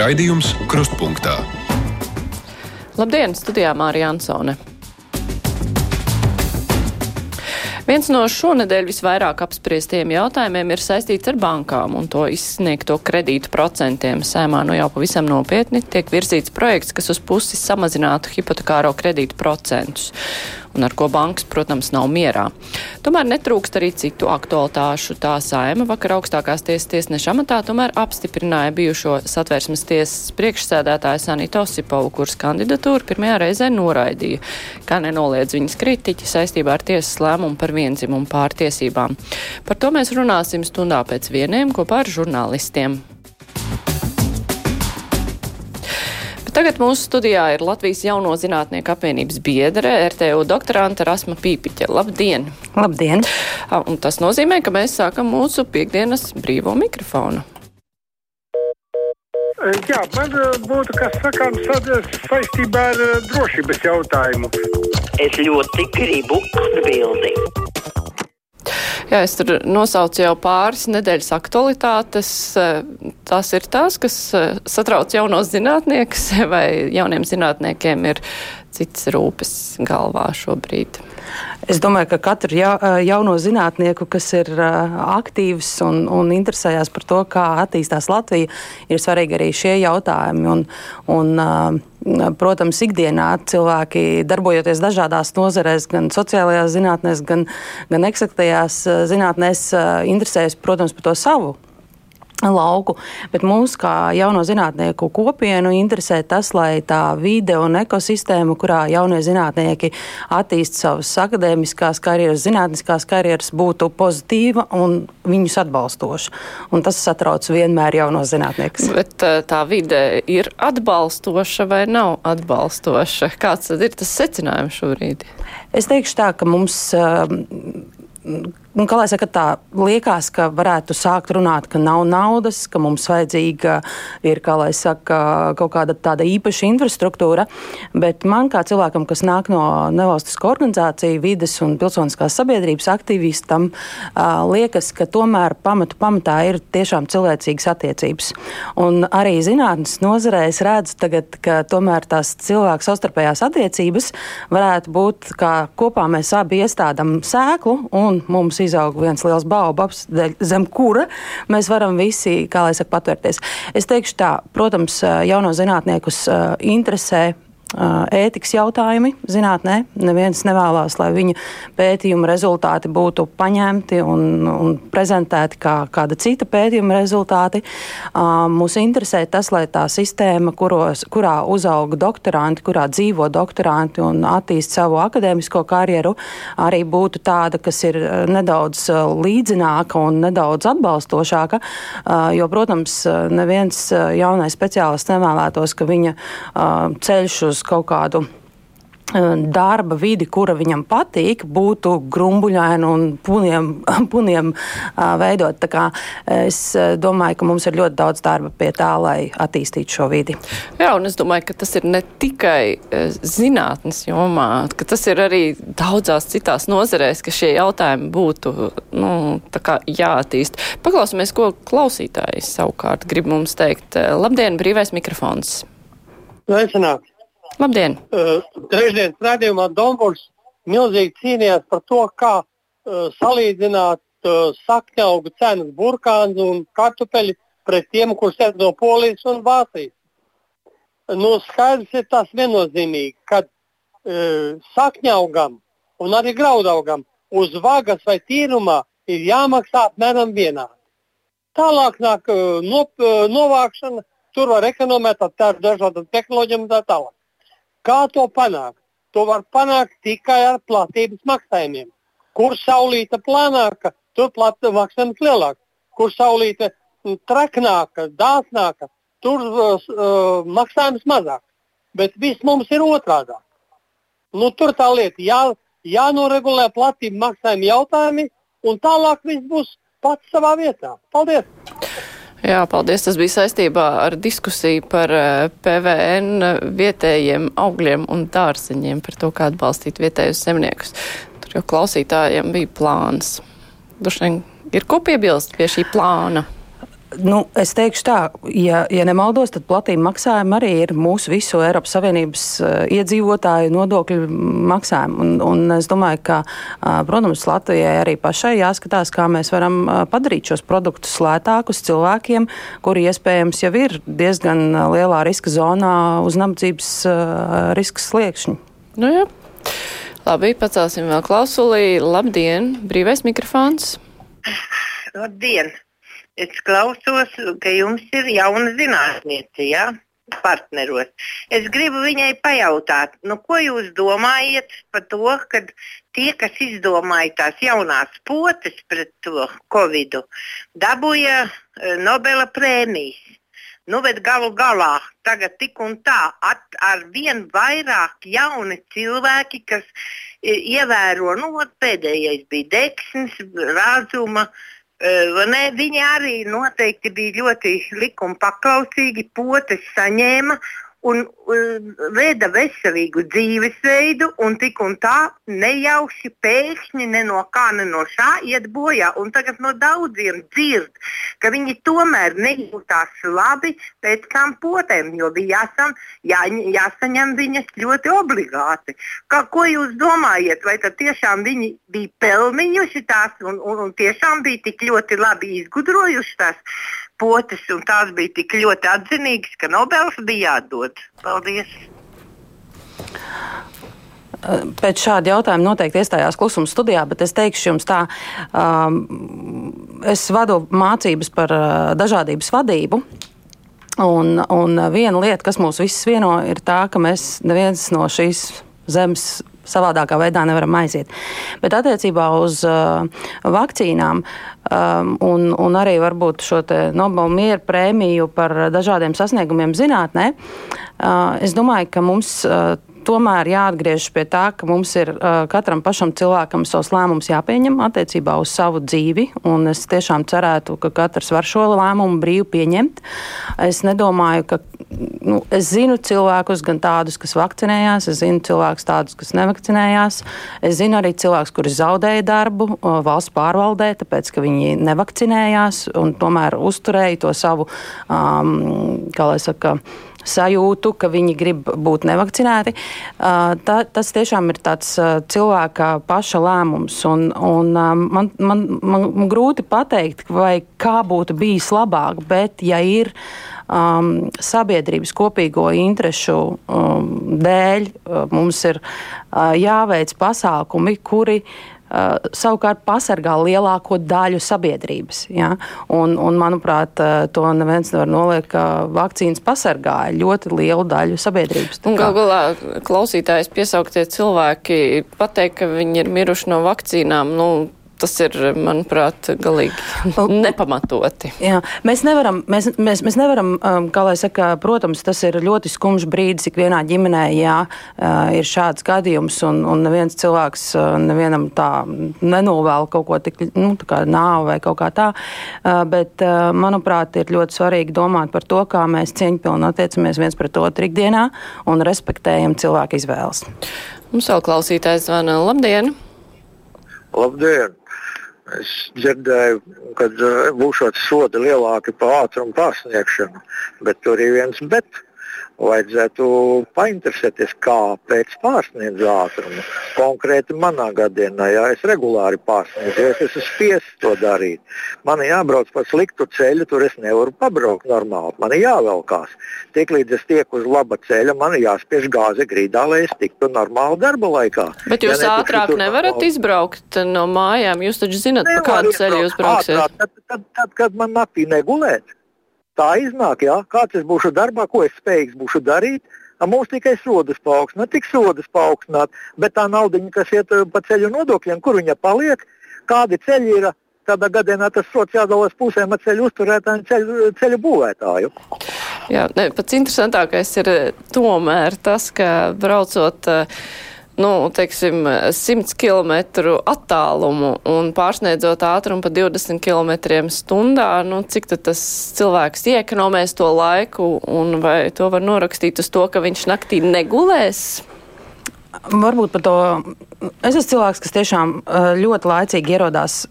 Raidījums Krustpunktā. Labdien, studijā Mārija Ansone. Viens no šonadēļ visvairāk apspriestiem jautājumiem ir saistīts ar bankām un to izsniegto kredītu procentiem. Sēmā nu jau pavisam nopietni tiek virzīts projekts, kas uz pusi samazinātu hipotekāro kredītu procentus un ar ko bankas, protams, nav mierā. Tomēr netrūkst arī citu aktualitāšu. Tā saima vakar augstākās tiesas tiesneša amatā tomēr apstiprināja bijušo satvērsmes tiesas priekšsēdētāju Sanita Osipovu, kuras kandidatūru pirmajā reizē noraidīja, kā nenoliedz viņas kritiķi saistībā ar tiesas lēmumu par vienzimumu pārtiesībām. Par to mēs runāsim stundā pēc vieniem kopā ar žurnālistiem. Tagad mūsu studijā ir Latvijas jauno zinātnieku apvienības biedre, RTU doktorante Rasma Pīpiķa. Labdien! Labdien! Un tas nozīmē, ka mēs sākam mūsu piekdienas brīvo mikrofonu. Jā, man būtu kas sakāms saistībā ar drošības jautājumu. Es ļoti gribu atbildēt. Jā, es tur nosaucu jau pāris nedēļas aktualitātes. Tās ir tās, kas satrauc jaunos zinātniekus, vai jauniem zinātniekiem ir cits rūpes galvā šobrīd. Es domāju, ka katru ja, jauno zinātnieku, kas ir aktīvs un, un interesējas par to, kā attīstās Latvija, ir svarīgi arī šie jautājumi. Un, un, protams, ikdienā cilvēki darbojoties dažādās nozarēs, gan sociālajās zinātnēs, gan, gan eksaktajās zinātnēs, interesējas, protams, par to savu lauku, bet mūs kā jauno zinātnieku kopienu interesē tas, lai tā vide un ekosistēma, kurā jaunie zinātnieki attīst savas akadēmiskās karjeras, zinātniskās karjeras, būtu pozitīva un viņus atbalstoša. Un tas satrauc vienmēr jauno zinātniekus. Bet tā vide ir atbalstoša vai nav atbalstoša? Kāds tad ir tas secinājums šobrīd? Es teikšu tā, ka mums. Uh, Un, kā lai saka, tā liekas, ka varētu sākt runāt, ka nav naudas, ka mums vajadzīga ir, kā lai saka, kaut kāda tāda īpaša infrastruktūra, bet man kā cilvēkam, kas nāk no nevalstisko organizāciju, vides un pilsoniskās sabiedrības aktīvistam, liekas, ka tomēr pamatu pamatā ir tiešām cilvēcīgas attiecības. Un arī zinātnes nozarē es redzu tagad, ka tomēr tās cilvēku savstarpējās attiecības varētu būt, kā kopā mēs abi iestādam sēklu un mums izaug viens liels baobabs, zem kura mēs varam visi, kā lai saka, patvērties. Es teikšu tā, protams, jauno zinātniekus interesē ētikas jautājumi zinātnē. Neviens nevēlas, lai viņa pētījuma rezultāti būtu paņemti un, un prezentēti kā kāda cita pētījuma rezultāti. Mūs interesē tas, lai tā sistēma, kuros, kurā uzauga doktoranti, kurā dzīvo doktoranti un attīst savu akadēmisko karjeru, arī būtu tāda, kas ir nedaudz līdzināka un nedaudz atbalstošāka. Jo, protams, neviens jaunais speciālists nevēlētos, ka viņa ceļš uz uz kaut kādu eh, darba vidi, kura viņam patīk, būtu grumbuļaina un puniem, puniem veidot. Tā kā es eh, domāju, ka mums ir ļoti daudz darba pie tā, lai attīstītu šo vidi. Jā, un es domāju, ka tas ir ne tikai eh, zinātnes jomā, ka tas ir arī daudzās citās nozarēs, ka šie jautājumi būtu nu, jāattīst. Paklausīsimies, ko klausītājs savukārt grib mums teikt. Labdien, brīvais mikrofons! Sveicināt! Labdien! Uh, trešdienas redzējumā Dombors milzīgi cīnījās par to, kā uh, salīdzināt uh, sakņaugu cenas burkāns un kartupeļi pret tiem, kurus ir no Polijas un Vācijas. Nu, skaidrs ir tas viennozīmīgi, ka uh, sakņaugam un arī graudaugam uz vagas vai tīrumā ir jāmaksā apmēram vienādi. Tālāk nāk uh, no, uh, novākšana, tur var ekonomēt ar dažādām tehnoloģijām un tā tālāk. Kā to panākt? To var panākt tikai ar platības maksājumiem. Kur saulīte plānāka, tur platības maksājums lielāks. Kur saulīte mm, traknāka, dāsnāka, tur uh, maksājums mazāk. Bet viss mums ir otrādi. Nu, tur tā lieta jā, jānoregulē platība maksājuma jautājumi, un tālāk viss būs pats savā vietā. Paldies! Jā, paldies. Tas bija saistībā ar diskusiju par eh, PVN vietējiem augļiem un dārzeņiem, par to, kā atbalstīt vietējos zemniekus. Tur jau klausītājiem bija plāns. Dušain ir ko piebilst pie šī plāna? Nu, es teikšu tā, ja, ja nemaldos, tad platība maksājumi arī ir mūsu visu Eiropas Savienības uh, iedzīvotāju nodokļu maksājumi. Un, un es domāju, ka, uh, protams, Latvijai arī pašai jāskatās, kā mēs varam uh, padarīt šos produktus lētākus cilvēkiem, kuri iespējams jau ir diezgan lielā riska zonā uz nabadzības uh, riska sliekšņa. Nu, jā. Labi, pacelsim vēl klausulī. Labdien, brīvais mikrofons! Labdien! Es klausos, ka jums ir jauna zinātniece, ja? partneros. Es gribu viņai pajautāt, nu, ko jūs domājat par to, ka tie, kas izdomāja tās jaunās potes pret to covidu, dabūja Nobela prēmijas. Nu, bet galu galā tagad tik un tā at, ar vien vairāk jauni cilvēki, kas ievēro, nu, pēdējais bija Deksnis, Rāzuma, uh, Ne, viņi arī noteikti bija ļoti likuma paklausīgi, potes saņēma un veda veselīgu dzīvesveidu, un tik un tā nejauši pēkšņi ne no kā, ne no šā iet bojā. Un tagad no daudziem dzird, ka viņi tomēr nejūtās labi pēc tam potēm, jo bija jāsam, jā, jāsaņem viņas ļoti obligāti. Kā, ko jūs domājat, vai tad tiešām viņi bija pelnījuši tās un, un, un tiešām bija tik ļoti labi izgudrojuši tās? Potes, un tās bija tik ļoti atzinīgas, ka Nobels bija jādod. Paldies! Pēc šāda jautājuma noteikti iestājās klusuma studijā, bet es teikšu jums tā, um, es vadu mācības par uh, dažādības vadību. Un, un viena lieta, kas mūs visus vieno, ir tā, ka mēs neviens no šīs zemes savādākā veidā nevaram aiziet. Bet attiecībā uz uh, vakcīnām um, un, un arī varbūt šo Nobel mieru prēmiju par dažādiem sasniegumiem zinātnē, uh, es domāju, ka mums uh, tomēr jāatgriežas pie tā, ka mums ir uh, katram pašam cilvēkam savs lēmums jāpieņem attiecībā uz savu dzīvi. Es tiešām cerētu, ka katrs var šo lēmumu brīvi pieņemt. Es nedomāju, ka. Nu, es zinu cilvēkus, gan tādus, kas vakcinējās, es zinu cilvēkus tādus, kas nevakcinējās. Es zinu arī cilvēkus, kuri zaudēja darbu uh, valsts pārvaldē, tāpēc, ka viņi nevakcinējās un tomēr uzturēja to savu, um, kā lai saka, sajūtu, ka viņi grib būt nevakcinēti. Tā, tas tiešām ir tāds cilvēka paša lēmums. Un, un man, man, man, man grūti pateikt, vai kā būtu bijis labāk, bet ja ir um, sabiedrības kopīgo interešu um, dēļ, mums ir uh, jāveic pasākumi, kuri uh, savukārt pasargā lielāko daļu sabiedrības. Ja? Un, un, manuprāt, uh, to neviens nevar noliekt, ka vakcīnas pasargāja ļoti lielu daļu sabiedrības. Galu galā klausītājs piesauktie cilvēki pateikt, ka viņi ir miruši no vakcīnām. Nu, tas ir, manuprāt, galīgi nepamatoti. Jā, mēs nevaram, mēs, mēs, mēs nevaram, um, kā lai saka, protams, tas ir ļoti skumjš brīdis ikvienā ģimenē, ja uh, ir šāds gadījums, un, un neviens cilvēks uh, nevienam tā nenovēl kaut ko tik, nu, tā kā nāvu vai kaut kā tā, uh, bet, manuprāt, ir ļoti svarīgi domāt par to, kā mēs cieņpilni attiecamies viens pret otru ikdienā un respektējam cilvēku izvēles. Mums vēl klausītājs zvana. Labdien! Labdien! Es dzirdēju, ka uh, būšot sodi lielāki par ātrumu pārsniegšanu, bet tur ir viens bet vajadzētu painteresēties, kāpēc pārsniedz ātrumu. Konkrēti manā gadienā, ja es regulāri pārsniedzu, ja es esmu spiests to darīt, man jābrauc pa sliktu ceļu, tur es nevaru pabraukt normāli. Man jāvelkās. Tiklīdz es tieku uz laba ceļa, man jāspiež gāze grīdā, lai es tiktu normāli darba laikā. Bet jūs ja ātrāk nevarat normāli. izbraukt no mājām. Jūs taču zinat, pa kādu ceļu jūs brauksiet. Ātrāk, tad, tad, tad, kad man naktī negulēt. Tā iznāk, jā, kāds es būšu darbā, ko es spējīgs būšu darīt. Mums tikai sodas paaugstināt, tik sodas paaugstināt, bet tā nauda, kas iet eh, pa ceļu nodokļiem, kur viņa paliek, kādi ceļi ir, kādā gadījumā tas sots jādalās pusēm ar ceļu uzturētāju un ceļu, ceļu būvētāju. Jā, ne, pats interesantākais ir eh, tomēr tas, ka braucot uh, nu, teiksim, 100 km attālumu un pārsniedzot ātrumu pa 20 km stundā, nu, cik tas cilvēks iekonomēs to laiku un vai to var norakstīt uz to, ka viņš naktī negulēs? Varbūt par to. Es esmu cilvēks, kas tiešām ļoti laicīgi ierodās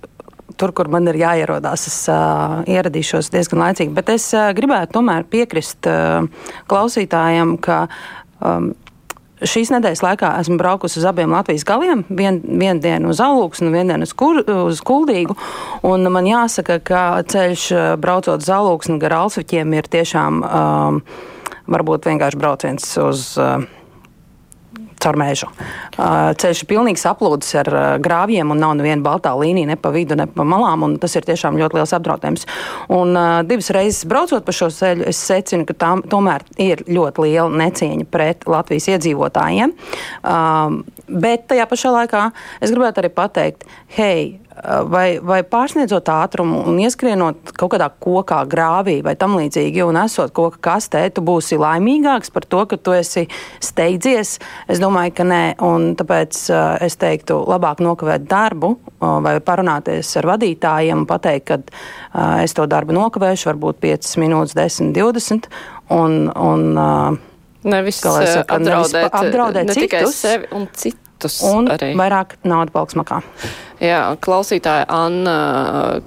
tur, kur man ir jāierodās, es uh, ieradīšos diezgan laicīgi. Bet es uh, gribētu tomēr piekrist uh, klausītājiem, ka um, Šīs nedēļas laikā esmu braukusi uz abiem Latvijas galiem. Vien, vienu dienu uz Alūksnu, vienu dienu uz, kur, uz Kuldīgu. Un man jāsaka, ka ceļš braucot uz Alūksnu gar Alsviķiem ir tiešām um, varbūt vienkārši brauciens uz. Uh, caur mežu. Ceļš ir pilnīgi saplūdis ar grāvjiem un nav neviena baltā līnija ne pa vidu, ne pa malām. Tas ir tiešām ļoti liels apdraudējums. Un divas reizes braucot pa šo ceļu, es secinu, ka tam tomēr ir ļoti liela necieņa pret Latvijas iedzīvotājiem. Bet tajā pašā laikā es gribētu arī pateikt, hei, vai, vai pārsniedzot ātrumu un ieskrienot kaut kādā kokā, grāvī vai tam līdzīgi, un esot koka kastē, tu būsi laimīgāks par to, ka tu esi steidzies. Es domāju, ka nē, un tāpēc uh, es teiktu, labāk nokavēt darbu uh, vai parunāties ar vadītājiem un pateikt, ka uh, es to darbu nokavēšu, varbūt 5 minūtes, 10, 20. Un, un, Nevis saka, apdraudēt, nevis apdraudēt ne citus, tikai sevi un citus. Un arī. vairāk naudu paliks makā. Jā, klausītāja Anna,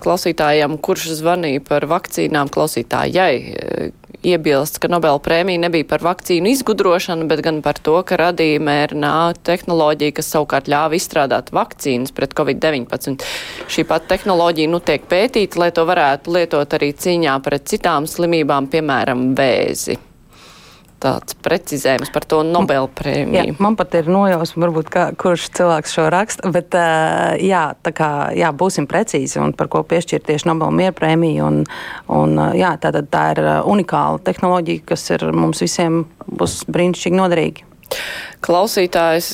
klausītājam, kurš zvanīja par vakcīnām, klausītājai eh, iebilst, ka Nobela prēmija nebija par vakcīnu izgudrošanu, bet gan par to, ka radīja mērnā tehnoloģija, kas savukārt ļāva izstrādāt vakcīnas pret Covid-19. Šī pat tehnoloģija nu tiek pētīta, lai to varētu lietot arī cīņā pret citām slimībām, piemēram, vēzi tāds precizējums par to Nobel prēmiju. Jā, man pat ir nojausma, varbūt, kā, kurš cilvēks šo raksta, bet jā, tā kā, jā, būsim precīzi un par ko piešķirt tieši Nobel mieru prēmiju. Un, un, jā, tātad tā ir unikāla tehnoloģija, kas ir mums visiem būs brīnišķīgi noderīga. Klausītājs,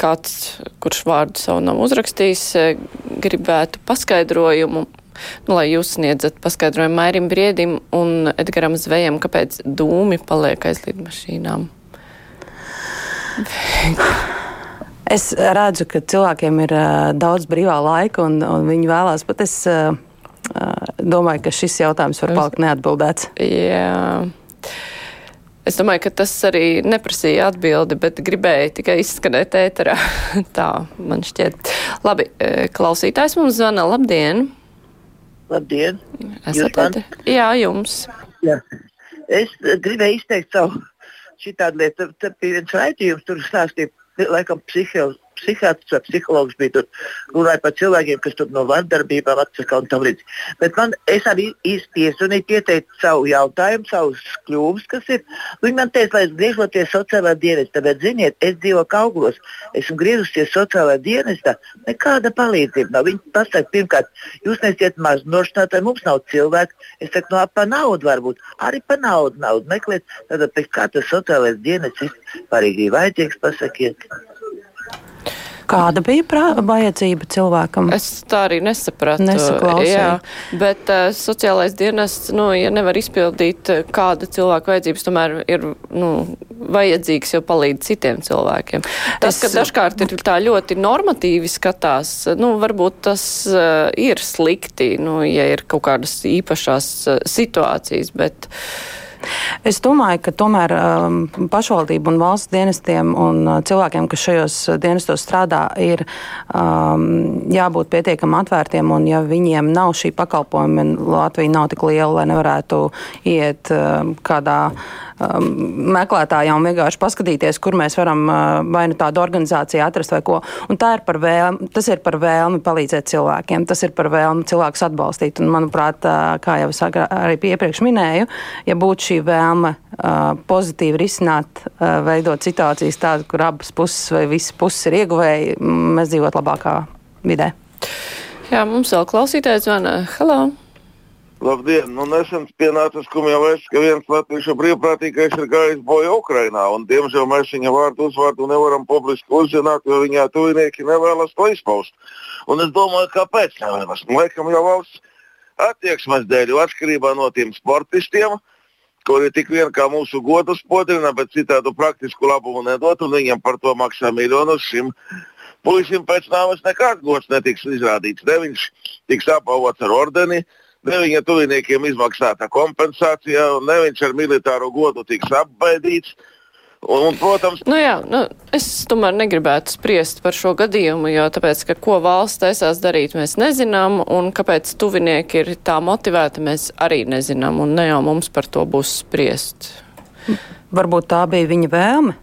kāds, kurš vārdu savu nav uzrakstījis, gribētu paskaidrojumu Nu, lai jūs sniedzat paskaidrojumu Mairim Briedim un Edgaram Zvejam, kāpēc dūmi paliek aiz lidmašīnām. Es redzu, ka cilvēkiem ir uh, daudz brīvā laika, un, un viņi vēlās, bet es uh, domāju, ka šis jautājums var palikt neatbildēts. Jā. Es domāju, ka tas arī neprasīja atbildi, bet gribēju tikai izskanēt ēterā. Tā man šķiet. Labi, klausītājs mums zvana. Labdien! Labdien! Esat man? Jā, jums. Jā. Es gribēju izteikt savu šitādu lietu. Tad bija viens raidījums, tur stāstīja, laikam, psihologs psihiatrs vai psihologs bija tur, runāja par cilvēkiem, kas tur no vardarbībām atsaka un tam līdzīgi. Bet man, es arī īsti iezvanīju, ieteicu savu jautājumu, savus kļūmus, kas ir. Viņi man teica, lai es griežoties sociālajā dienestā, bet ziniet, es dzīvoju Kauglos, esmu griezusies sociālajā dienestā, nekāda palīdzība nav. Viņi pasaka, pirmkārt, jūs nesiet maz nošķinātāji, mums nav cilvēku. Es saku, no pa naudu varbūt, arī pa naudu, naudu meklēt, tad pēc kā tas sociālais dienests vispār ir vajadzīgs, pasakiet. Kāda bija vajadzība cilvēkam? Es tā arī nesapratu. Jā, bet uh, sociālais dienests, nu, ja nevar izpildīt uh, kāda cilvēka vajadzības, tomēr ir, nu, vajadzīgs jau palīdz citiem cilvēkiem. Tas, es... ka dažkārt ir tā ļoti normatīvi skatās, nu, varbūt tas uh, ir slikti, nu, ja ir kaut kādas īpašās uh, situācijas, bet. Uh, Es domāju, ka tomēr um, pašvaldību un valsts dienestiem un uh, cilvēkiem, kas šajos dienestos strādā, ir um, jābūt pietiekami atvērtiem. Un, ja viņiem nav šī pakalpojuma, Latvija nav tik liela, lai nevarētu iet um, kādā um, meklētājā un vienkārši paskatīties, kur mēs varam uh, vai nu tādu organizāciju atrast vai ko. Un tā ir par vēlmi, tas ir par vēlmi palīdzēt cilvēkiem, tas ir par vēlmi cilvēkus atbalstīt. Un, manuprāt, uh, kā jau es arī iepriekš minēju, ja būtu šī vēlme uh, pozitīvi risināt, uh, veidot situācijas tādu, kur abas puses vai visas puses ir ieguvēji, mēs dzīvot labākā vidē. Jā, mums vēl klausītājs zvana. Halo! Labdien! Nu, nesen pienāca skumja vēsts, ka viens latviešu brīvprātīgais ir gājis bojā Ukrainā. Un, diemžēl mēs viņa vārdu uzvārdu nevaram publiski uzzināt, jo viņa tuvinieki nevēlas to izpaust. Un es domāju, kāpēc nevēlas? Nu, laikam jau valsts attieksmes dēļ, atkarībā no tiem sportistiem, kuri tik vien kā mūsu godu spodrina, bet citādu praktisku labumu nedod, un viņam par to maksā miljonus šim puisim pēc nāves nekāds gods netiks izrādīts. Ne viņš tiks apavots ar ordeni, ne viņa tuviniekiem izmaksāta kompensācija, ne viņš ar militāro godu tiks apbaidīts. Un, protams, Nu jā, nu, es tomēr negribētu spriest par šo gadījumu, jo tāpēc, ka ko valsts taisās darīt, mēs nezinām, un kāpēc tuvinieki ir tā motivēti, mēs arī nezinām, un ne jau mums par to būs spriest. Varbūt tā bija viņa vēlme.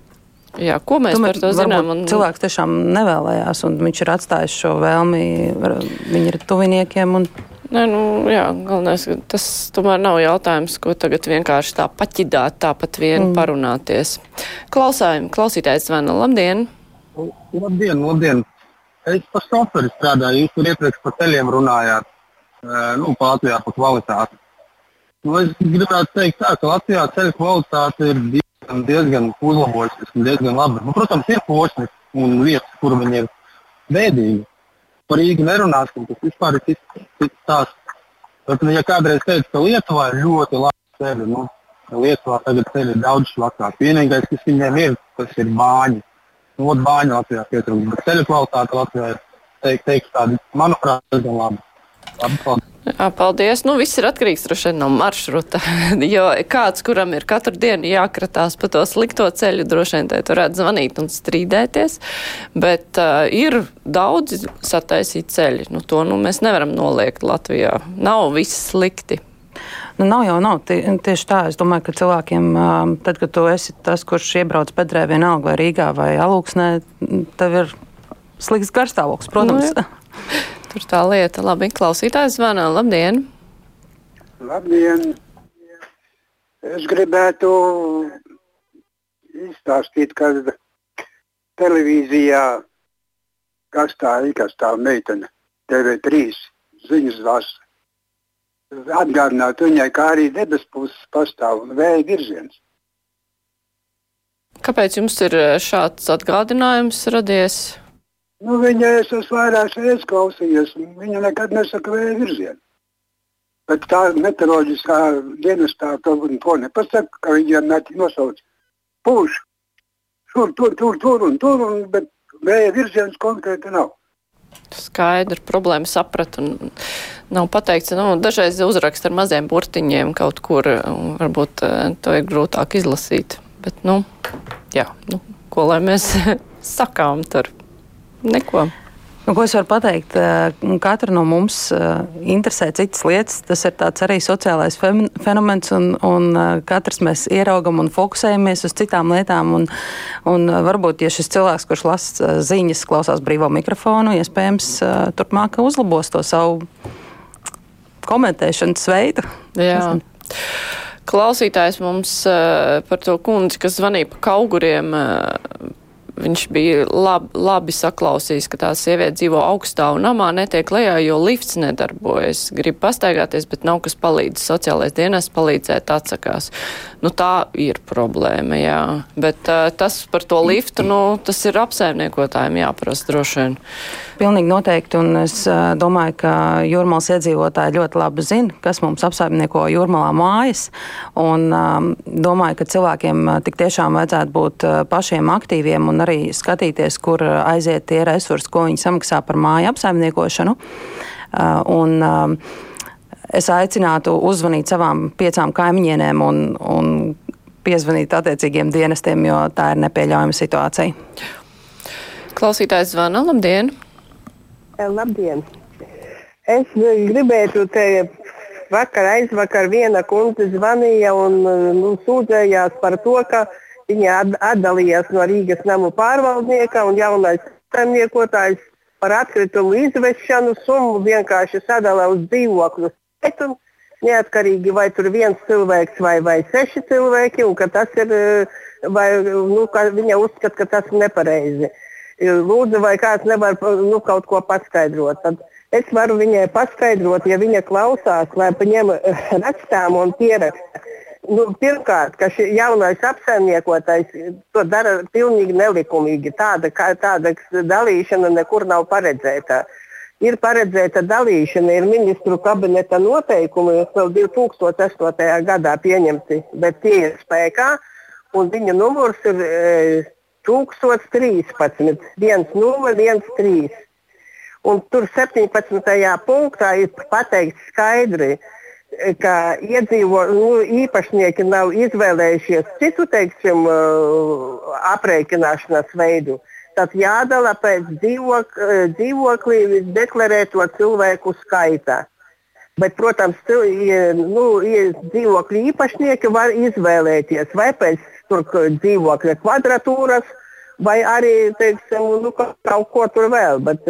Jā, ko mēs Tomēr par to zinām? Un, Cilvēks tiešām nevēlējās, un viņš ir atstājis šo vēlmi ar- viņa ir tuviniekiem. Un, Nē, nu, jā, galvenais, tas tomēr nav jautājums, ko tagad vienkārši tā paķidāt, tāpat vien mm. parunāties. Klausājumi, klausītājs zvana, labdien! Labdien, labdien! Es par šoferi strādāju, jūs tur iepriekš par ceļiem runājāt, nu, pa Latvijā par kvalitāti. Nu, es gribētu teikt, tā, ka Latvijā ceļu kvalitāte ir diezgan, diezgan uzlabojusies un diezgan labi. Nu, protams, ir posmi un vietas, kur viņi ir bēdīgi. Par Rīgu nerunāsim, tas vispār ir cits, cits stāsts. Bet, nu, ja kādreiz teica, ka Lietuvā ir ļoti labi ceļi, nu, Lietuvā tagad ceļi ir daudz švakāki. Vienīgais, kas viņiem ir, tas ir bāņi. Nu, ot, bāņi Latvijā pietrūkst, bet ceļu kvalitāte Latvijā ir, teik, teikšu, tāda, manuprāt, diezgan laba. Labi, paldies. Jā, paldies. Nu, viss ir atkarīgs droši vien no maršruta. jo kāds, kuram ir katru dienu jākratās pa to slikto ceļu, droši vien te varētu zvanīt un strīdēties. Bet uh, ir daudz sataisīti ceļi. Nu, to nu, mēs nevaram noliegt Latvijā. Nav viss slikti. nu, nav jau nav. Tie, tieši tā, es domāju, ka cilvēkiem, tad, kad tu esi tas, kurš iebrauc bedrē vienalga vai Rīgā vai Alūksnē, tev ir slikts garstāvoklis, protams. Nu. Tur tā lieta. Labi, klausītājs zvana. Labdien! Labdien! Es gribētu izstāstīt, ka televīzijā kas tā ir, kas tā meitene, TV3 ziņas lasa. Atgādināt viņai, kā arī debes puses pastāv un vēja virziens. Kāpēc jums ir eh, šāds atgādinājums radies? Nu, viņa es esmu vairākas reizes klausījies, viņa nekad nesaka vēja virzienu. Bet tā meteoroloģiskā dienestā to, to nepasaka, ka viņiem net nosauc pūš. Šur, tur, tur, tur un tur, un, bet vēja virziens konkrēti nav. Skaidra problēma saprata un nav pateikts. Nu, dažreiz uzrakst ar maziem burtiņiem kaut kur, varbūt eh, to ir grūtāk izlasīt. Bet, nu, jā, nu, ko lai mēs sakām tur? Neko. Nu, ko es varu pateikt? eh, Katra no mums eh, interesē citas lietas. Tas ir arī sociālais fenomens, un, un eh, katrs mēs ieraugam un fokusējamies uz citām lietām. Un, un varbūt, ja šis cilvēks, kurš lasa ziņas, klausās brīvo mikrofonu, iespējams, turpmāk uzlabos to savu komentēšanas veidu. Jā. Klausītājs mums par to kundzi, kas zvanīja pa kauguriem. Viņš bija lab, labi saklausījis, ka tā sieviete dzīvo augstā un namā netiek lejā, jo lifts nedarbojas. Grib pastaigāties, bet nav kas palīdz. Sociālais dienas palīdzēt atsakās. Nu, tā ir problēma, jā. Bet uh, tas par to liftu, nu, tas ir apsaimniekotājiem jāprasa droši vien. Pilnīgi noteikti, un es uh, domāju, ka jūrmālas iedzīvotāji ļoti labi zina, kas mums apsaimnieko jūrmalā mājas. Un um, domāju, ka cilvēkiem tik tiešām vajadzētu būt uh, pašiem aktīviem un arī skatīties, kur uh, aiziet tie resursi, ko viņi samaksā par māju apsaimniekošanu. Uh, un, um, es aicinātu uzvanīt savām piecām kaimiņienēm un, un piezvanīt attiecīgiem dienestiem, jo tā ir nepieļaujama situācija. Klausītājs zvana, labdien! Labdien! Es gribētu te vakar, aizvakar viena kundze zvanīja un nu, sūdzējās par to, ka viņa at- atdalījās no Rīgas namu pārvaldnieka un jaunais saimniekotājs par atkritumu izvešanu summu vienkārši sadala uz dzīvokļu skaitu. Neatkarīgi vai tur viens cilvēks vai, vai seši cilvēki, un ka tas ir, eh, vai nu, viņa uzskata, ka tas ir nepareizi. Lūdzu, vai kāds nevar nu, kaut ko paskaidrot. Tad es varu viņai paskaidrot, ja viņa klausās, lai paņem rakstām un pieraksta. Nu, pirmkārt, ka šis jaunais apsaimniekotājs to dara pilnīgi nelikumīgi. Tāda, kā, tāda dalīšana nekur nav paredzēta. Ir paredzēta dalīšana, ir ministru kabineta noteikumi, kas vēl 2008. gadā pieņemti, bet tie ir spēkā, viņa numurs ir e, 1013, 1013. Un tur 17. punktā ir pateikts skaidri, ka iedzīvo, nu, īpašnieki nav izvēlējušies citu teiksim, aprēķināšanas veidu, tad jādala pēc dzīvok, dzīvoklī deklarēto cilvēku skaita. Bet, protams, nu, dzīvokļu īpašnieki var izvēlēties vai pēc dzīvokļa kvadratūras, vai arī teiksim, nu, kaut ko tur vēl. Bet,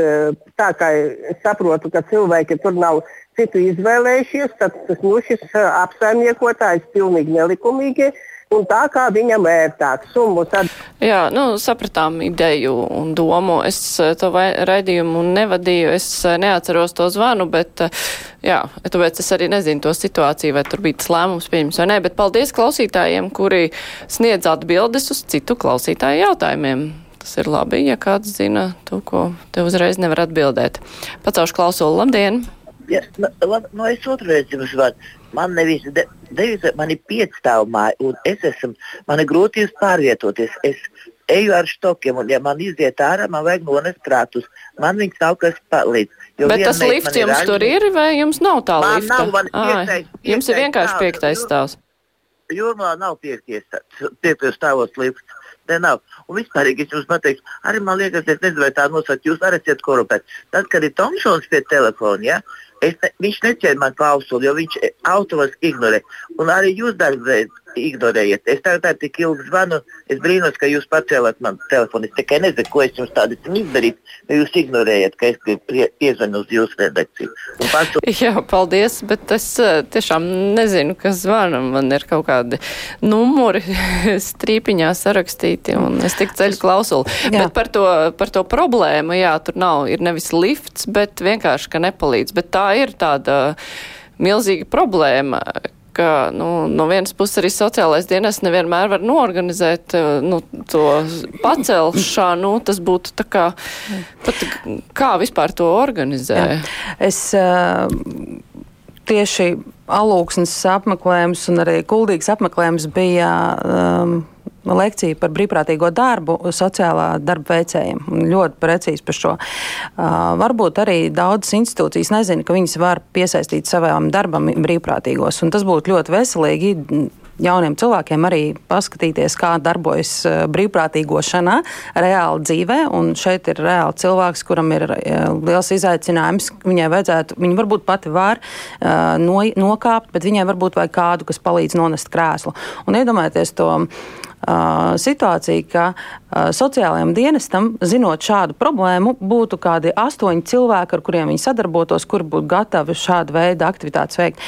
tā kā es saprotu, ka cilvēki tur nav citu izvēlējušies, tad nu, šis apsaimniekotājs pilnīgi nelikumīgi un tā kā viņam ērtāk summu. Tad... Jā, nu, sapratām ideju un domu. Es eh, to raidījumu nevadīju, es eh, neatceros to zvanu, bet, eh, jā, tāpēc es arī nezinu to situāciju, vai tur bija tas lēmums pieņems vai nē, bet paldies klausītājiem, kuri sniedz atbildes uz citu klausītāju jautājumiem. Tas ir labi, ja kāds zina to, ko te uzreiz nevar atbildēt. Pacaušu klausulu, labdien! Ja, nu, nu, es otru reizi jums varu. Man nevis de, devis, man ir piecstāvu māja, un es esmu, man ir grūtības pārvietoties. Es eju ar štokiem, un ja man iziet ārā, man vajag nonest krātus. Man viņas nav kas palīdz. Bet tas lifts jums raļi... tur ir, vai jums nav tā man lifta? Nav, man piektais, piektais, jums ir vienkārši piektais stāvs. Jūrmā nav piektais, stāvos lifts. Ne, nav. Un vispār, ja es jums pateikšu, arī man liekas, es nezinu, vai tā nosaka, jūs arī esat korupēti. Tad, kad ir Tomsons pie telefona, ja, Es, viņš neķēra man klausuli, jo viņš automātiski ignorē. Un arī jūs dažreiz ignorējiet. Es tagad tik ilgi zvanu, es brīnos, ka jūs pacēlāt man telefonu. Es tikai nezinu, ko es jums tādu izdarīju, jo jūs ignorējat, ka es pie, piezvanu uz jūsu redakciju. Pasu... Jā, paldies, bet es eh, tiešām nezinu, kas zvana. Man ir kaut kādi numuri strīpiņā sarakstīti, un es tik ceļu klausuli. Jā. Bet par to, par to problēmu, jā, tur nav, ir nevis lifts, bet vienkārši, ka nepalīdz. Bet tā ir tāda milzīga problēma, ka nu, no vienas puses arī sociālais dienas nevienmēr var norganizēt eh, nu, to pacelšanu. Tas būtu tā kā, pat, kā vispār to organizē? Jā. Es, uh, tieši alūksnes apmeklējums un arī kuldīgs apmeklējums bija um, lekcija par brīvprātīgo darbu sociālā darba veicējiem. Ļoti precīzi par šo. Uh, varbūt arī daudzas institūcijas nezina, ka viņas var piesaistīt savam darbam brīvprātīgos. Tas būtu ļoti veselīgi jauniem cilvēkiem arī paskatīties, kā darbojas brīvprātīgošana reāli dzīvē. Un šeit ir reāli cilvēks, kuram ir liels izaicinājums. Viņai vajadzētu, viņa varbūt pati var no, nokāpt, bet viņai varbūt vajag kādu, kas palīdz nonest krēslu. Un iedomājieties to situācija, ka sociālajiem dienestam, zinot šādu problēmu, būtu kādi astoņi cilvēki, ar kuriem viņi sadarbotos, kur būtu gatavi šādu veidu aktivitātes veikt.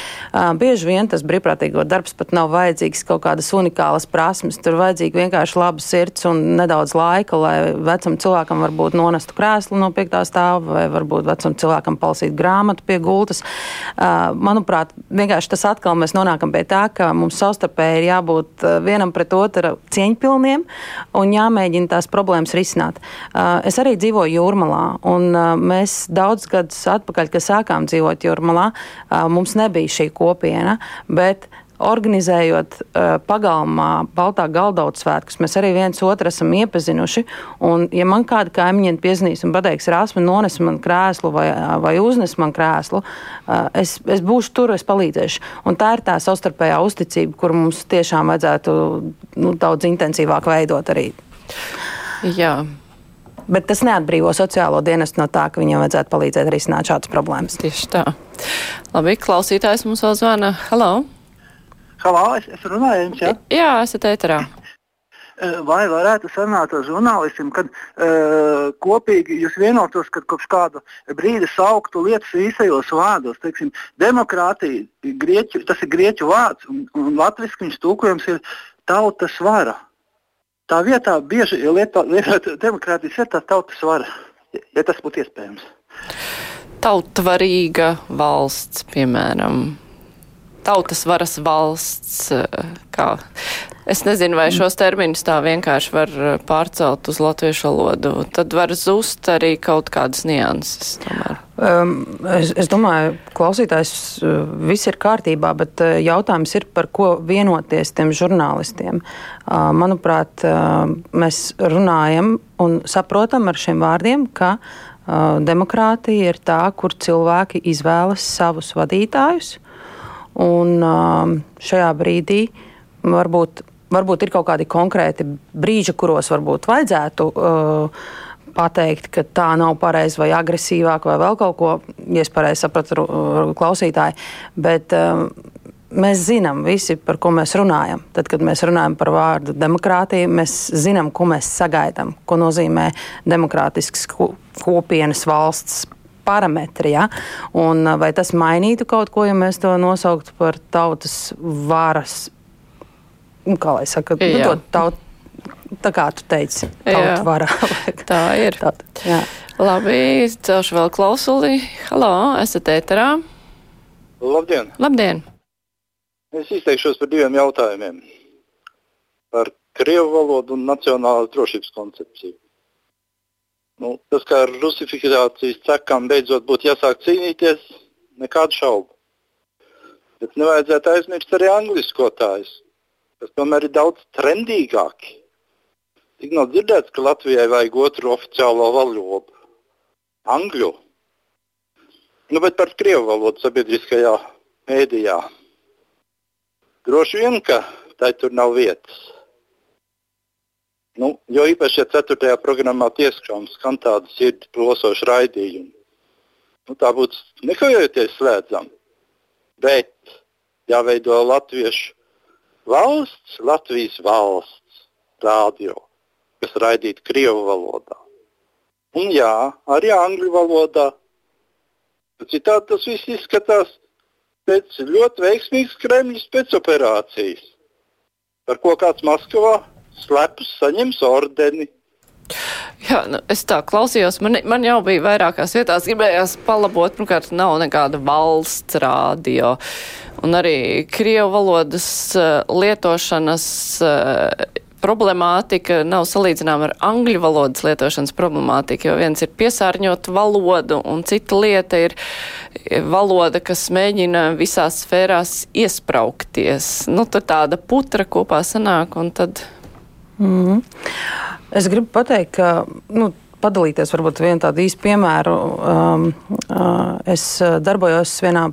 Bieži vien tas brīvprātīgo darbs pat nav vajadzīgs kaut kādas unikālas prasmes. Tur vajadzīga vienkārši laba sirds un nedaudz laika, lai vecam cilvēkam varbūt nonestu krēslu no piektā stāva, vai varbūt vecam cilvēkam palasīt grāmatu pie gultas. Manuprāt, vienkārši tas atkal mēs nonākam pie tā, ka mums savstarpēji ir jābūt vienam pret otru cieņpilniem un jāmēģina tās problēmas risināt. Uh, es arī dzīvoju Jūrmalā, un uh, mēs daudz gadus atpakaļ, kad sākām dzīvot Jūrmalā, uh, mums nebija šī kopiena, bet organizējot uh, pagalmā Baltā galdauts svētkus, mēs arī viens otru esam iepazinuši. Un, ja man kāda kaimiņiene piezīmēs un pateiks, Rāsma, nones man krēslu vai, vai uznes man krēslu, uh, es, es būšu tur, es palīdzēšu. Un tā ir tā savstarpējā uzticība, kur mums tiešām vajadzētu nu, daudz intensīvāk veidot arī. Jā. Bet tas neatbrīvo sociālo dienestu no tā, ka viņam vajadzētu palīdzēt risināt šādas problēmas. Tieši tā. Labi, klausītājs mums vēl zvana. Halo! Halo, es, es runāju jums, jā? Jā, esat ēterā. Vai varētu sanākt ar žurnālistiem, kad uh, kopīgi jūs vienotos, ka kopš kāda brīža sauktu lietas īsajos vārdos? Teiksim, demokrātija, grieķu, tas ir grieķu vārds, un, un latviešu viņš tūkojums ir tautas vara. Tā vietā bieži lietot lieta, demokrātijas vietā tautas vara, ja tas būtu iespējams. Tautvarīga valsts, piemēram tautas varas valsts. Eh, kā. Es nezinu, vai šos terminus tā vienkārši var eh, pārcelt uz latviešu valodu. Tad var zust arī kaut kādas nianses. Tomēr. Um, es, es domāju, klausītājs uh, viss ir kārtībā, bet jautājums ir, par ko vienoties tiem žurnālistiem. Uh, manuprāt, uh, mēs runājam un saprotam ar šiem vārdiem, ka uh, demokrātija ir tā, kur cilvēki izvēlas savus vadītājus Un um, šajā brīdī varbūt, varbūt ir kaut kādi konkrēti brīži, kuros varbūt vajadzētu. Uh, pateikt, ka tā nav pareizi vai agresīvāk vai vēl kaut ko, ja es pareizi sapratu klausītāji. Bet um, mēs zinām visi, par ko mēs runājam. Tad, kad mēs runājam par vārdu demokrātija, mēs zinām, ko mēs sagaidām, ko nozīmē demokrātisks kopienas valsts parametri. Ja? Un, vai tas mainītu kaut ko, ja mēs to nosauktu par tautas varas, nu, kā lai saka, nu, to tautu. Tā kā tu teici, tauta vara. tā ir. Tād, jā. Labi, celšu vēl klausuli. Halo, esat ēterā? Labdien! Labdien! Es izteikšos par diviem jautājumiem. Par Krievu valodu un nacionālās drošības koncepciju. Nu, tas, kā ar rusifikācijas cekām beidzot būtu jāsāk cīnīties, nekādu šaubu. Bet nevajadzētu aizmirst arī angliskotājus, kas tomēr ir daudz trendīgāki. Tik nav dzirdēts, ka Latvijai vajag otru oficiālo valodu - angļu. Nu, bet par krievu valodu sabiedriskajā mēdījā. Droši vien, ka tai tur nav vietas. Nu, jo īpaši, ja 4. programmā tiešām skan tāda sirds plosoša raidījuma. Nu, tā būtu nekavējoties slēdzama. Bet jāveido latviešu valsts, Latvijas valsts rādio, kas raidītu Krievu valodā. Un jā, arī angļu valodā. Citādi tas viss izskatās pēc ļoti veiksmīgas Kremļa spēcoperācijas, par ko kāds Maskavā slepus saņems ordeni. Jā, nu, es tā klausījos, man, man jau bija vairākās vietās, gribējās palabot, pirmkārt, nav nekāda valsts rādio. Un arī krievu valodas uh, lietošanas uh, problemātika nav salīdzināma ar angļu valodas lietošanas problemātiku, jo viens ir piesārņot valodu, un cita lieta ir valoda, kas mēģina visās sfērās iespraukties. Nu, tad tāda putra kopā sanāk, un tad Mm -hmm. Es gribu pateikt, ka. Nu, padalīties varbūt vienu tādu īstu piemēru. Um, uh, es darbojos vienā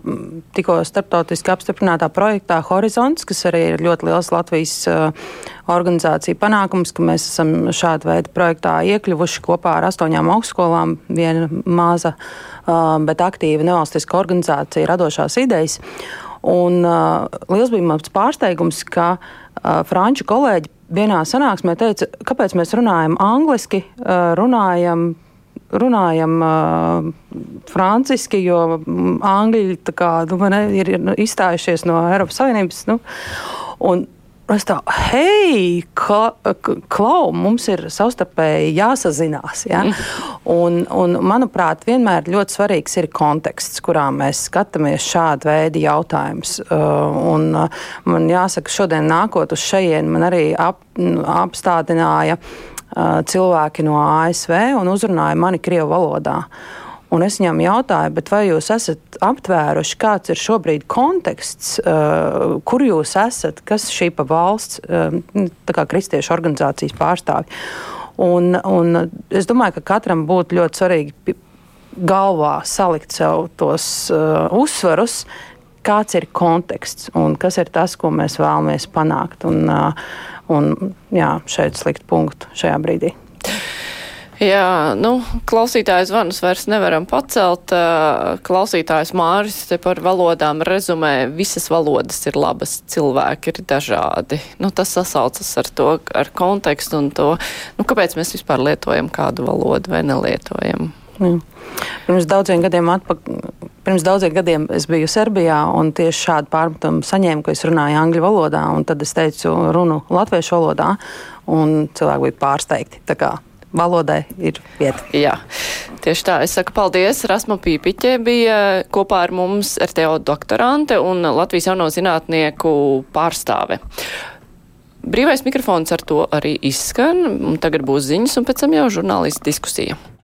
tikko starptautiski apstiprinātā projektā Horizons, kas arī ir ļoti liels Latvijas uh, organizācija panākums, ka mēs esam šādu veidu projektā iekļuvuši kopā ar astoņām augstskolām. Viena maza, uh, bet aktīva nevalstiska organizācija radošās idejas. Un uh, liels bija mans pārsteigums, ka uh, franču kolēģi vienā sanāksmē teica, kāpēc mēs runājam angliski, runājam runājam uh, franciski, jo angļi kā, nu, ne, ir izstājušies no Eiropas Savienības. Nu, un, Es tā, hei, kla, klau, mums ir savstarpēji jāsazinās. Ja? Mm. Un, un, manuprāt, vienmēr ļoti svarīgs ir konteksts, kurā mēs skatāmies šādu veidu jautājumus. Uh, un, uh, man jāsaka, šodien nākot uz šejienu, man arī ap, apstādināja uh, cilvēki no ASV un uzrunāja mani Krievu valodā. Un es viņam jautāju, vai jūs esat aptvēruši, kāds ir šobrīd konteksts, uh, kur jūs esat, kas šī pa valsts, uh, kā kristiešu organizācijas pārstāvji. Un, un es domāju, ka katram būtu ļoti svarīgi galvā salikt sev tos uh, uzsvarus, kāds ir konteksts un kas ir tas, ko mēs vēlamies panākt. Un, uh, un jā, šeit slikt punktu šajā brīdī. Jā, nu, klausītājs zvanus vairs nevaram pacelt. Klausītājs Māris te par valodām rezumē, visas valodas ir labas, cilvēki ir dažādi. Nu, tas sasaucas ar to, ar kontekstu un to, nu, kāpēc mēs vispār lietojam kādu valodu vai nelietojam. Jā. Pirms daudziem gadiem atpakaļ. Pirms daudziem gadiem es biju Serbijā un tieši šādu pārmetumu saņēmu, ka es runāju angļu valodā, un tad es teicu runu latviešu valodā, un cilvēki bija pārsteigti valodai ir vieta. Jā, tieši tā. Es saku paldies. Rasma Pīpiķe bija kopā ar mums RTO doktorante un Latvijas jauno zinātnieku pārstāve. Brīvais mikrofons ar to arī izskan. Tagad būs ziņas un pēc tam jau žurnālistu diskusija.